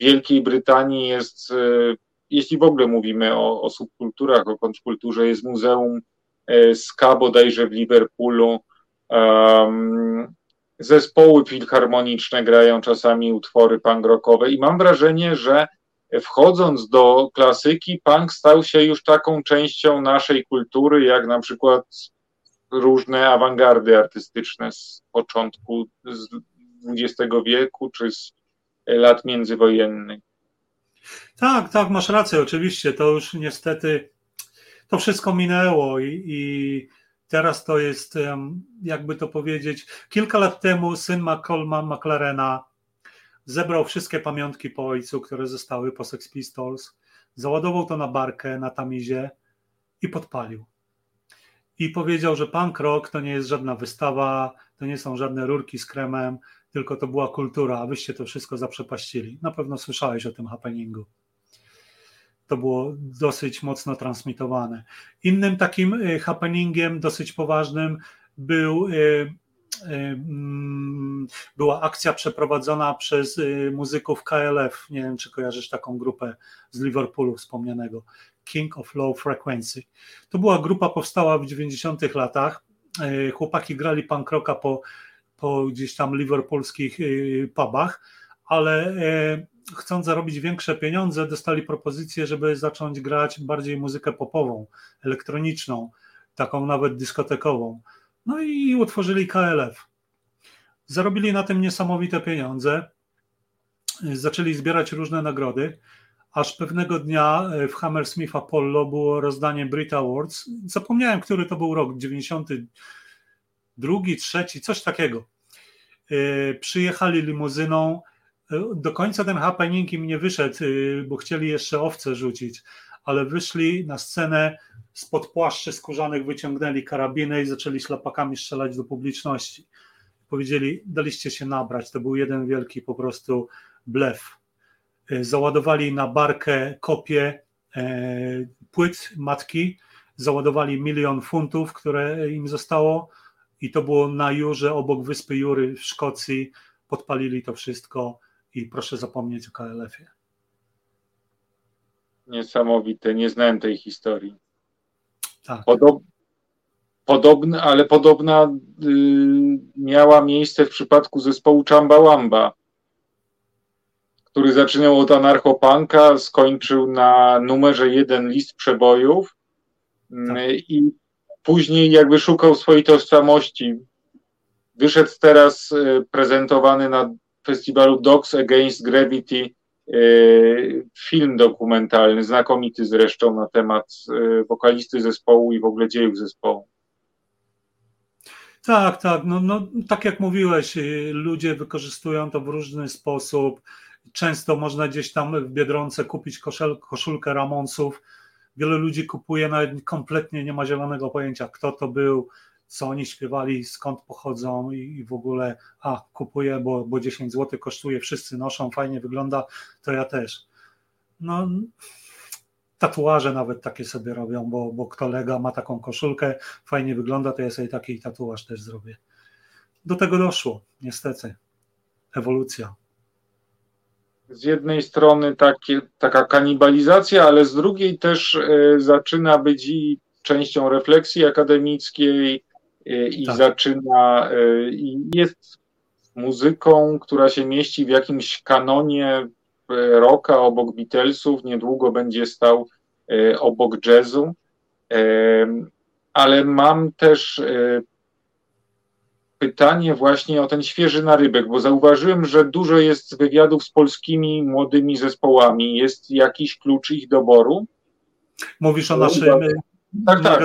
Speaker 1: Wielkiej Brytanii jest, jeśli w ogóle mówimy o, o subkulturach, o kontrkulturze, jest muzeum ska bodajże w Liverpoolu. Zespoły filharmoniczne grają czasami utwory punk i mam wrażenie, że wchodząc do klasyki, punk stał się już taką częścią naszej kultury, jak na przykład różne awangardy artystyczne z początku XX wieku czy z lat międzywojennych.
Speaker 2: Tak, tak, masz rację, oczywiście. To już niestety to wszystko minęło i, i teraz to jest, jakby to powiedzieć, kilka lat temu syn Malcolma McLarena zebrał wszystkie pamiątki po ojcu, które zostały po Sex Pistols, załadował to na barkę na tamizie i podpalił. I powiedział, że punk rock to nie jest żadna wystawa, to nie są żadne rurki z kremem, tylko to była kultura, a wyście to wszystko zaprzepaścili. Na pewno słyszałeś o tym happeningu. To było dosyć mocno transmitowane. Innym takim y, happeningiem dosyć poważnym był y, Mm, była akcja przeprowadzona przez y, muzyków KLF. Nie wiem, czy kojarzysz taką grupę z Liverpoolu wspomnianego. King of Low Frequency. To była grupa powstała w 90 latach. Y, chłopaki grali punk rocka po, po gdzieś tam liverpoolskich y, pubach, ale chcąc zarobić większe pieniądze, dostali propozycję, żeby zacząć grać bardziej muzykę popową, elektroniczną, taką nawet dyskotekową. No i utworzyli KLF. Zarobili na tym niesamowite pieniądze. Zaczęli zbierać różne nagrody, aż pewnego dnia w Hammersmith Apollo było rozdanie Brit Awards. Zapomniałem, który to był rok, 92, trzeci, coś takiego. E, przyjechali limuzyną. E, do końca ten happening im nie wyszedł, e, bo chcieli jeszcze owce rzucić, ale wyszli na scenę spod płaszczy skórzanych wyciągnęli karabiny i zaczęli szlapakami strzelać do publiczności. Powiedzieli, daliście się nabrać, to był jeden wielki po prostu blef. Załadowali na barkę kopię e, płyt matki, załadowali milion funtów, które im zostało i to było na Jurze, obok wyspy Jury w Szkocji, podpalili to wszystko i proszę zapomnieć o KLF-ie.
Speaker 1: Niesamowite, nie znałem tej historii. Tak. Podob, ale podobna y, miała miejsce w przypadku zespołu Chambawamba, który zaczynał od anarchopanka, skończył na numerze jeden list przebojów tak. Y, i później jakby szukał swojej tożsamości. Wyszedł teraz y, prezentowany na festiwalu Dogs Against Gravity E, film dokumentalny, znakomity zresztą na temat e, wokalisty zespołu i w ogóle dziejów zespołu.
Speaker 2: Tak, tak. No, no, tak jak mówiłeś, y, ludzie wykorzystują to w różny sposób. Często można gdzieś tam w Biedronce kupić koszulkę Ramonsów. Wiele ludzi kupuje, nawet kompletnie nie ma zielonego pojęcia, kto to był, co oni śpiewali, skąd pochodzą i, i w ogóle, a kupuję, bo, bo 10 zł kosztuje, wszyscy noszą, fajnie wygląda, to ja też. No, tatuaże nawet takie sobie robią, bo, bo kolega ma taką koszulkę, fajnie wygląda, to ja sobie taki tatuaż też zrobię. Do tego doszło, niestety. Ewolucja.
Speaker 1: Z jednej strony takie, taka kanibalizacja, ale z drugiej też y, zaczyna być i częścią refleksji akademickiej, i tak. zaczyna, y, i jest muzyką, która się mieści w jakimś kanonie rocka obok Beatlesów, niedługo będzie stał obok jazzu, ale mam też pytanie właśnie o ten świeży narybek, bo zauważyłem, że dużo jest wywiadów z polskimi młodymi zespołami. Jest jakiś klucz ich doboru?
Speaker 2: Mówisz o naszym tak, tak,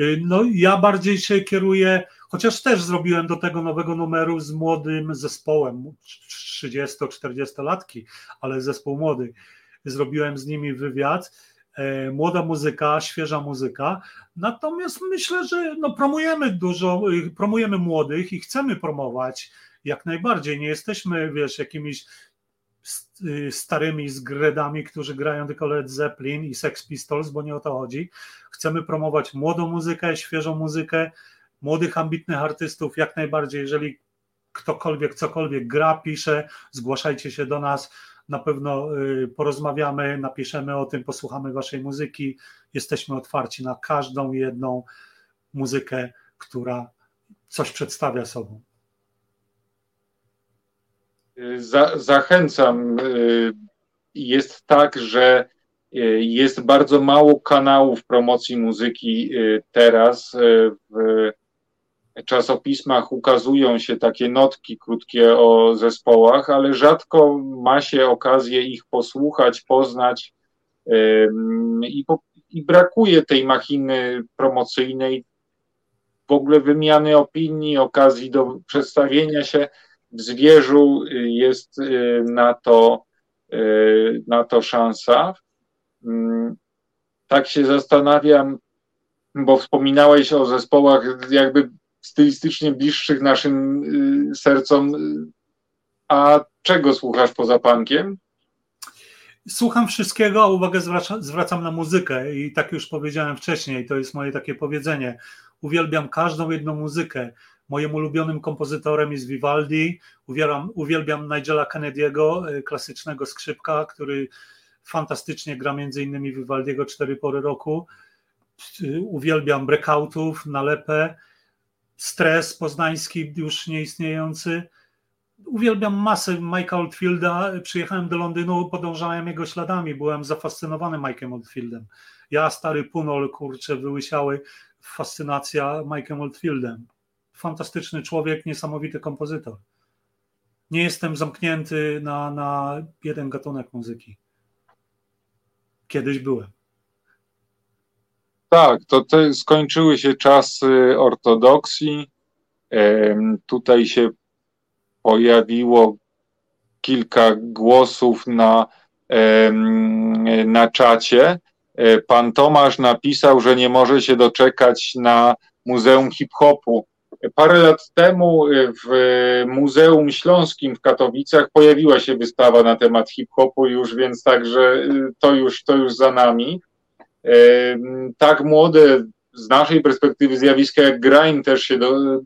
Speaker 2: Y, no ja bardziej się kieruję, chociaż też zrobiłem do tego nowego numeru z młodym zespołem, 30-40 latki, ale zespół młody. Zrobiłem z nimi wywiad. E, młoda muzyka, świeża muzyka. Natomiast myślę, że no promujemy dużo, y, promujemy młodych i chcemy promować jak najbardziej. Nie jesteśmy, wiesz, jakimiś Y, starymi zgredami, którzy grają tylko Led Zeppelin i Sex Pistols, bo nie o to chodzi. Chcemy promować młodą muzykę, świeżą muzykę. młodych, ambitnych artystów, jak najbardziej, jeżeli ktokolwiek cokolwiek gra, pisze, zgłaszajcie się do nas, na pewno y, porozmawiamy, napiszemy o tym, posłuchamy waszej muzyki. Jesteśmy otwarci na każdą jedną muzykę, która coś przedstawia sobą.
Speaker 1: Za, zachęcam. Y, jest tak, że y, jest bardzo mało kanałów promocji muzyki teraz w czasopismach ukazują się takie notki krótkie o zespołach, ale rzadko ma się okazję ich posłuchać, poznać i, i brakuje tej machiny promocyjnej, w ogóle wymiany opinii, okazji do przedstawienia się w zwierzu jest y, na to, y, na to szansa. Tak się zastanawiam, bo wspominałeś o zespołach jakby stylistycznie bliższych naszym y, sercom. A czego słuchasz poza punkiem?
Speaker 2: Słucham wszystkiego, a uwagę zwraca, zwracam na muzykę i tak już powiedziałem wcześniej, to jest moje takie powiedzenie. Uwielbiam każdą jedną muzykę. Moim ulubionym kompozytorem jest Vivaldi, uwielbiam, uwielbiam Nigela Kennedy'ego, y, klasycznego skrzypka, który fantastycznie gra między innymi Vivaldiego Cztery Pory Roku. Y, uwielbiam breakoutów, nalepę, stres poznański już nieistniejący. Uwielbiam masę Mike'a Oldfielda. Przyjechałem do Londynu, podążałem jego śladami. Byłem zafascynowany Mike'em Oldfieldem. Ja, stary punol, kurczę, wyłysiały. Fascynacja Mike'em Oldfieldem. Fantastyczny człowiek, niesamowity kompozytor. Nie jestem zamknięty na, na jeden gatunek muzyki. Kiedyś byłem.
Speaker 1: Tak, to te, skończyły się czasy ortodoksji. Tutaj się pojawiło kilka głosów na, na czacie. E, pan Tomasz napisał, że nie może się doczekać na Muzeum Hip-Hopu. Parę lat temu w Muzeum Śląskim w Katowicach pojawiła się wystawa na temat hip-hopu już, więc także y, to już, to już za nami tak młode z naszej perspektywy zjawiska jak grime też się do,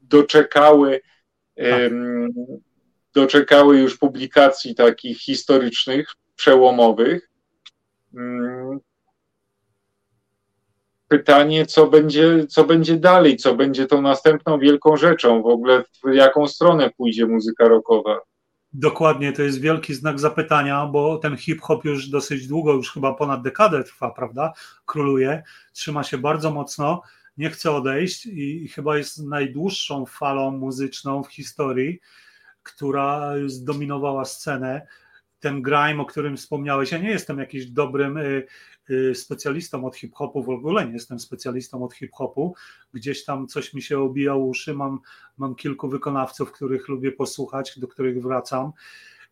Speaker 1: doczekały tak. doczekały już publikacji takich historycznych, przełomowych. Pytanie, co będzie, co będzie dalej, co będzie tą następną wielką rzeczą, w ogóle w jaką stronę pójdzie muzyka rockowa.
Speaker 2: Dokładnie, to jest wielki znak zapytania, bo ten hip-hop już dosyć długo, już chyba ponad dekadę trwa, prawda? Króluje, trzyma się bardzo mocno, nie chce odejść i chyba jest najdłuższą falą muzyczną w historii, która zdominowała scenę. Ten grime, o którym wspomniałeś, ja nie jestem jakimś dobrym y, Y, specjalistą od hip-hopu, w ogóle nie jestem specjalistą od hip-hopu, gdzieś tam coś mi się obija uszy, mam, mam kilku wykonawców, których lubię posłuchać, do których wracam.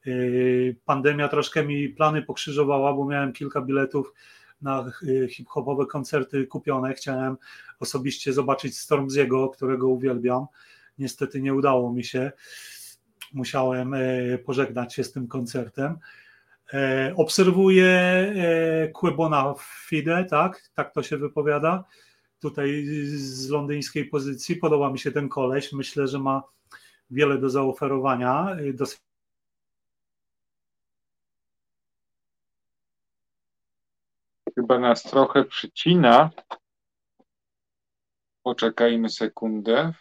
Speaker 2: Y, pandemia troszkę mi plany pokrzyżowała, bo miałem kilka biletów na hip-hopowe koncerty kupione. Chciałem osobiście zobaczyć Stormziego, którego uwielbiam. Niestety nie udało mi się. Musiałem pożegnać się z tym koncertem. E, obserwuję e, Quebona Fide, tak? Tak to się wypowiada. Tutaj z londyńskiej pozycji podoba mi się ten koleś. Myślę, że ma wiele do zaoferowania. E,
Speaker 1: Chyba nas trochę przycina. Poczekajmy sekundę.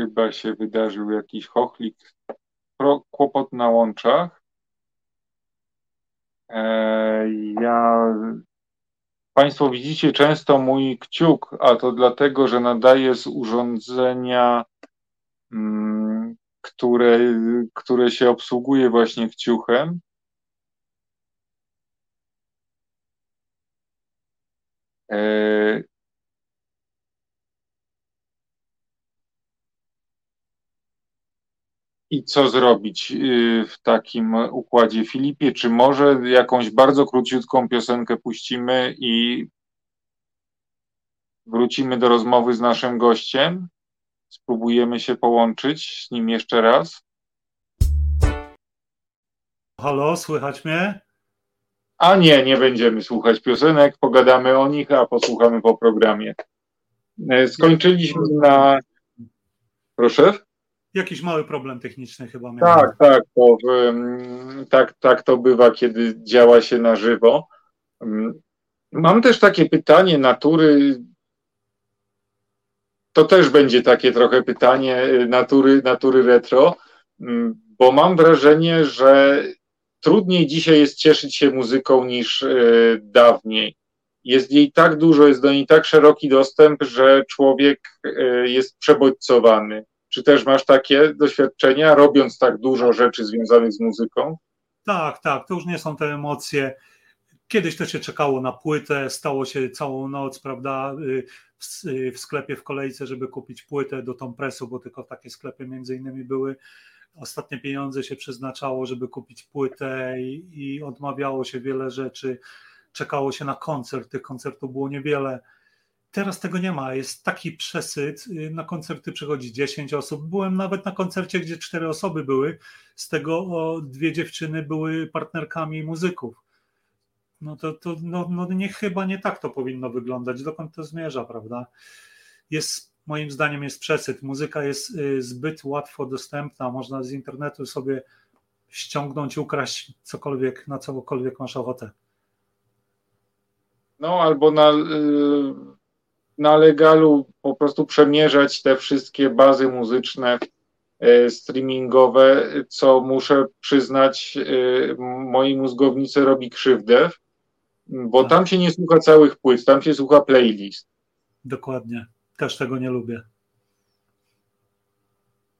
Speaker 1: Chyba się wydarzył jakiś chochlik, kłopot na łączach. E, ja Państwo widzicie często mój kciuk, a to dlatego, że nadaję z urządzenia, mm, które, które się obsługuje właśnie kciuchem. I co zrobić y, w takim układzie, Filipie? Czy może jakąś bardzo króciutką piosenkę puścimy i wrócimy do rozmowy z naszym gościem? Spróbujemy się połączyć z nim jeszcze raz.
Speaker 2: Halo, słychać mnie?
Speaker 1: A nie, nie będziemy słuchać piosenek, pogadamy o nich, a posłuchamy po programie. E, skończyliśmy na. Proszę?
Speaker 2: Jakiś mały problem techniczny chyba
Speaker 1: miałem. Tak, tak to, tak, tak to bywa, kiedy działa się na żywo. Mam też takie pytanie natury. To też będzie takie trochę pytanie y, natury, natury retro, bo mam wrażenie, że trudniej dzisiaj jest cieszyć się muzyką niż y, dawniej. Jest jej tak dużo, jest do niej tak szeroki dostęp, że człowiek y, jest przebodźcowany. Czy też masz takie doświadczenia, robiąc tak dużo rzeczy związanych z muzyką?
Speaker 2: Tak, tak, to już nie są te emocje. Kiedyś to się czekało na płytę, stało się całą noc, prawda, y, w, sklepie w kolejce, żeby kupić płytę do Tompresu, bo tylko takie sklepy między innymi były. Ostatnie pieniądze się przeznaczało, żeby kupić płytę i, i odmawiało się wiele rzeczy. Czekało się na koncert, tych koncertów było niewiele Teraz tego nie ma, jest taki przesyt, y, na koncerty przychodzi 10 osób. Byłem nawet na koncercie, gdzie cztery osoby były, z tego dwie dziewczyny były partnerkami muzyków. No to, to no, no nie, chyba nie tak to powinno wyglądać, dokąd to zmierza, prawda? Jest, moim zdaniem jest przesyt, muzyka jest y, zbyt łatwo dostępna, można z internetu sobie ściągnąć, ukraść cokolwiek, na cokolwiek masz ochotę.
Speaker 1: No albo na... Y, na legalu po prostu przemierzać te wszystkie bazy muzyczne e, streamingowe, co muszę przyznać, e, mojej mózgownicy robi krzywdę, bo tak. tam się nie słucha całych płyt, tam się słucha playlist.
Speaker 2: Dokładnie, też tego nie lubię.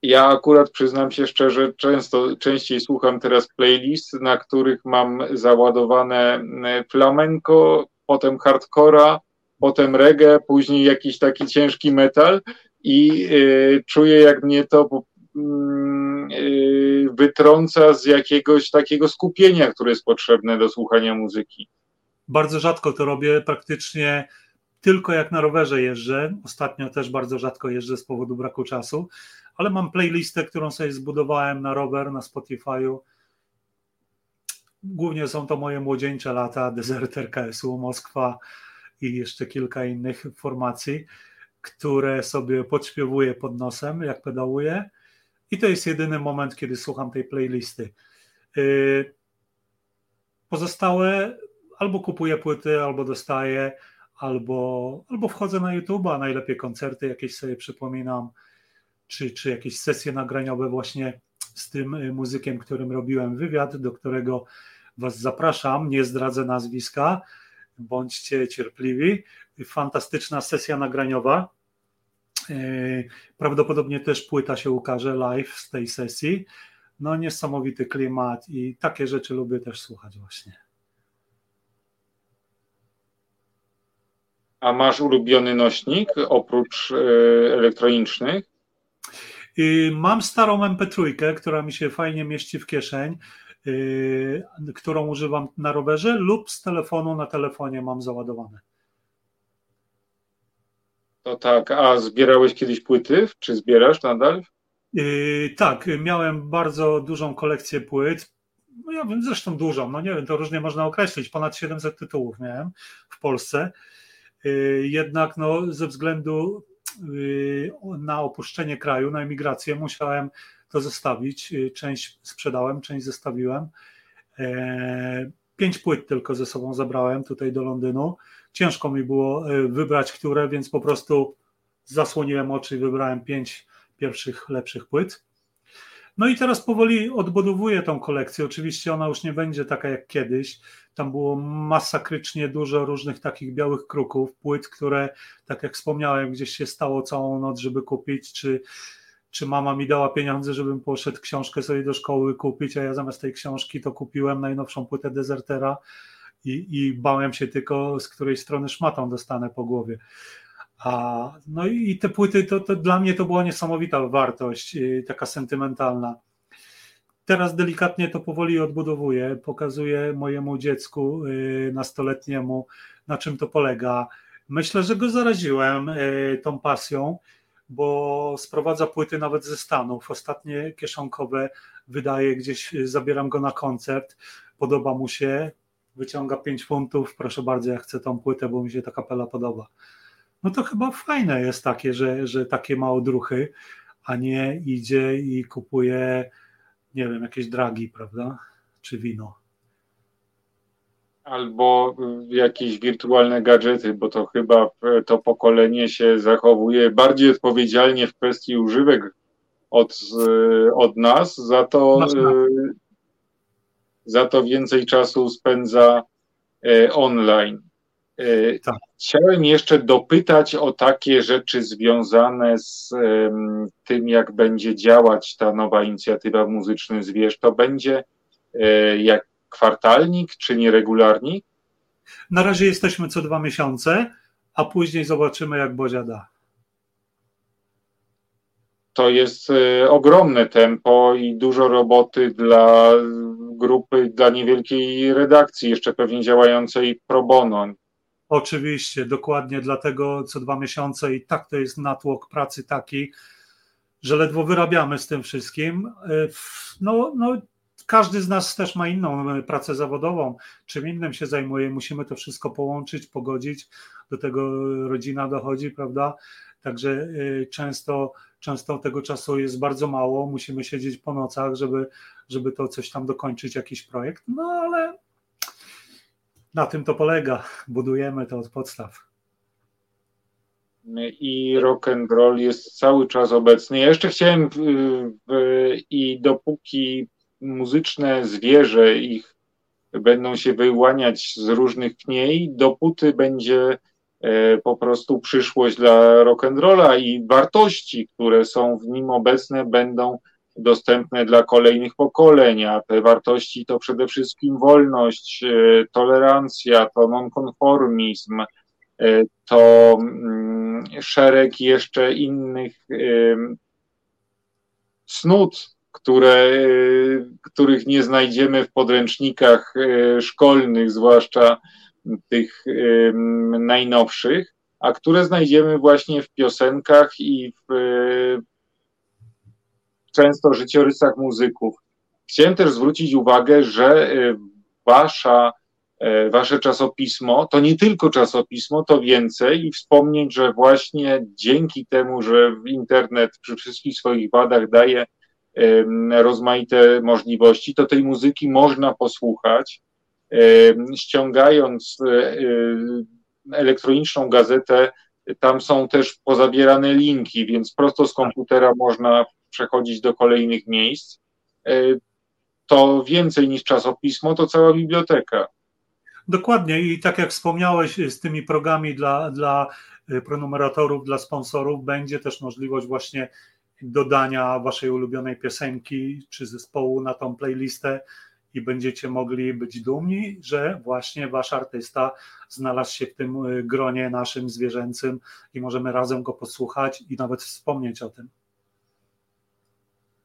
Speaker 1: Ja akurat przyznam się szczerze, często, częściej słucham teraz playlist, na których mam załadowane flamenko, potem hardcora, potem reggae, później jakiś taki ciężki metal i y, czuję, jak mnie to y, wytrąca z jakiegoś takiego skupienia, które jest potrzebne do słuchania muzyki.
Speaker 2: Bardzo rzadko to robię, praktycznie tylko jak na rowerze jeżdżę. Ostatnio też bardzo rzadko jeżdżę z powodu braku czasu, ale mam playlistę, którą sobie zbudowałem na rower na Spotify'u. Głównie są to moje młodzieńcze lata, Deserter KSU Moskwa, i jeszcze kilka innych formacji, które sobie podśpiewuję pod nosem, jak pedałuję. I to jest jedyny moment, kiedy słucham tej playlisty. Y, pozostałe albo kupuję płyty, albo dostaję, albo, albo wchodzę na YouTube, a najlepiej koncerty jakieś sobie przypominam, czy, czy jakieś sesje nagraniowe właśnie z tym y, muzykiem, którym robiłem wywiad, do którego Was zapraszam. Nie zdradzę nazwiska, bądźcie cierpliwi. Fantastyczna sesja nagraniowa. E, prawdopodobnie też płyta się ukaże live z tej sesji. No niesamowity klimat i takie rzeczy lubię też słuchać właśnie.
Speaker 1: A masz ulubiony nośnik oprócz e, elektronicznych?
Speaker 2: Mam starą MP3, która mi się fajnie mieści w kieszeń. Y, którą używam na rowerze, lub z telefonu na telefonie mam załadowane.
Speaker 1: To tak, a zbierałeś kiedyś płyty? Czy zbierasz nadal?
Speaker 2: Yy, tak, miałem bardzo dużą kolekcję płyt. No ja wiem, zresztą dużą, no nie wiem, to różnie można określić. Ponad 700 tytułów miałem w Polsce. Yy, jednak no, ze względu yy, na opuszczenie kraju, na emigrację, musiałem to zostawić. Y, część sprzedałem, część zostawiłem. E, pięć płyt tylko ze sobą zabrałem tutaj do Londynu. Ciężko mi było e, wybrać, które, więc po prostu zasłoniłem oczy i wybrałem pięć pierwszych, lepszych płyt. No i teraz powoli odbudowuję tą kolekcję. Oczywiście ona już nie będzie taka jak kiedyś. Tam było masakrycznie dużo różnych takich białych kruków, płyt, które, tak jak wspomniałem, gdzieś się stało całą noc, żeby kupić, czy czy mama mi dała pieniądze, żebym poszedł książkę sobie do szkoły kupić, a ja zamiast tej książki to kupiłem najnowszą płytę Desertera i, i bałem się tylko, z której strony szmatą dostanę po głowie. A, no i te płyty, to, to dla mnie to była niesamowita wartość, taka sentymentalna. Teraz delikatnie to powoli odbudowuję, pokazuję mojemu dziecku y, nastoletniemu, na czym to polega. Myślę, że go zaraziłem y, tą pasją bo sprowadza płyty nawet ze Stanów. Ostatnie kieszonkowe wydaje gdzieś, zabieram go na koncert, podoba mu się. wyciąga 5 funtów, proszę bardzo, ja chcę tą płytę, bo mi się ta kapela podoba. No to chyba fajne jest takie, że, że takie małe druchy, a nie idzie i kupuje, nie wiem, jakieś dragi, prawda? Czy wino.
Speaker 1: Albo jakieś wirtualne gadżety, bo to chyba to pokolenie się zachowuje bardziej odpowiedzialnie w kwestii używek od, od nas, za to, za to więcej czasu spędza e, online. E, tak. Chciałem jeszcze dopytać o takie rzeczy związane z tym, jak będzie działać ta nowa inicjatywa Muzyczny Zwierz. To będzie e, jak kwartalnik czy nieregularnik?
Speaker 2: Na razie jesteśmy co dwa miesiące, a później zobaczymy, jak Bozia da.
Speaker 1: To jest e, ogromne tempo i dużo roboty dla grupy, dla niewielkiej redakcji, jeszcze pewnie działającej pro bono.
Speaker 2: Oczywiście, dokładnie dlatego co dwa miesiące i tak to jest natłok pracy taki, że ledwo wyrabiamy z tym wszystkim. E, no, no, każdy z nas też ma inną pracę zawodową, czym innym się zajmuje, musimy to wszystko połączyć, pogodzić, do tego rodzina dochodzi, prawda? Także e, często, często tego czasu jest bardzo mało, musimy siedzieć po nocach, żeby, żeby to coś tam dokończyć, jakiś projekt, no ale na tym to polega. Budujemy to od podstaw.
Speaker 1: I rock and roll jest cały czas obecny. Ja jeszcze chciałem i dopóki muzyczne zwierzę ich będą się wyłaniać z różnych kniej, dopóty będzie e, po prostu przyszłość dla rock and rolla i wartości, które są w nim obecne, będą dostępne dla kolejnych pokoleń, a te wartości to przede wszystkim wolność, e, tolerancja, to nonkonformizm, e, to mm, szereg jeszcze innych cnót, które, których nie znajdziemy w podręcznikach e, szkolnych, zwłaszcza tych najnowszych, a które znajdziemy właśnie w piosenkach i w często życiorysach muzyków. Chciałem też zwrócić uwagę, że wasza, wasze czasopismo to nie tylko czasopismo, to więcej i wspomnieć, że właśnie dzięki temu, że internet przy wszystkich swoich wadach daje rozmaite możliwości, to tej muzyki można posłuchać, ściągając e, elektroniczną gazetę, tam są też pozabierane linki, więc prosto z komputera można przechodzić do kolejnych miejsc, e, to więcej niż czasopismo, to cała biblioteka.
Speaker 2: Dokładnie. I tak jak wspomniałeś z tymi progami dla, dla e, prenumeratorów, dla sponsorów, będzie też możliwość właśnie dodania waszej ulubionej piosenki czy zespołu na tą playlistę i będziecie mogli być dumni, że właśnie wasz artysta znalazł się w tym e, gronie naszym zwierzęcym i możemy razem go posłuchać i nawet wspomnieć o tym.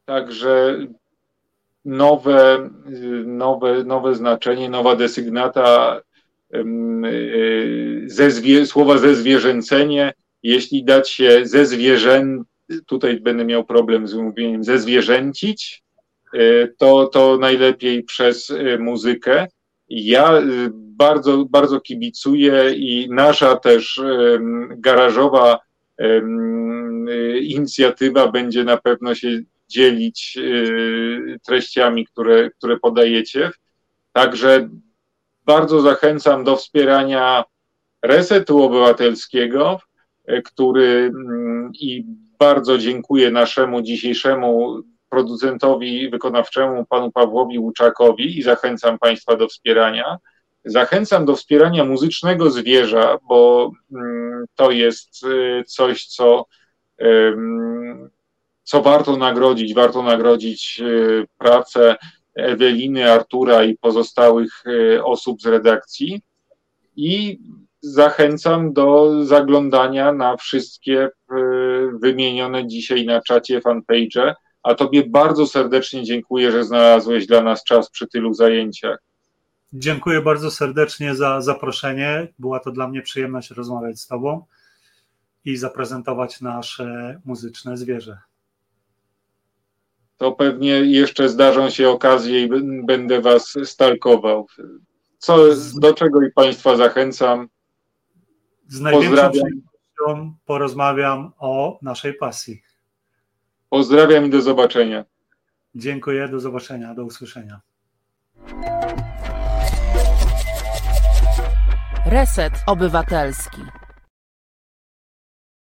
Speaker 1: Także nowe, nowe, nowe znaczenie, nowa desygnata ze zwie, słowa zezwierzęcenie, jeśli dać się ze zwierzę, tutaj będę miał problem z mówieniem zezwierzęcić, e, to, to najlepiej przez e, muzykę. Ja e, bardzo, bardzo kibicuję i nasza też garażowa inicjatywa będzie na pewno się dzielić treściami, które, które podajecie. Także bardzo zachęcam do wspierania Resetu Obywatelskiego, który i bardzo dziękuję naszemu dzisiejszemu producentowi wykonawczemu, panu Pawłowi Łuczakowi i zachęcam Państwa do wspierania. Zachęcam do wspierania muzycznego zwierza, bo mm, to jest y, coś, co co warto nagrodzić? Warto nagrodzić e, pracę Eweliny, Artura i pozostałych e, osób z redakcji i zachęcam do zaglądania na wszystkie e, wymienione dzisiaj na czacie fanpage. A Tobie bardzo serdecznie dziękuję, że znalazłeś dla nas czas przy tylu zajęciach.
Speaker 2: Dziękuję bardzo serdecznie za zaproszenie. Była to dla mnie przyjemność rozmawiać z Tobą i zaprezentować nasze muzyczne zwierzę
Speaker 1: to pewnie jeszcze zdarzą się okazje i będę was stalkował. co, do czego i Państwa zachęcam.
Speaker 2: Z największą przyjemnością porozmawiam o naszej pasji.
Speaker 1: Pozdrawiam i do zobaczenia.
Speaker 2: Dziękuję, do zobaczenia, do usłyszenia.
Speaker 3: Reset Obywatelski.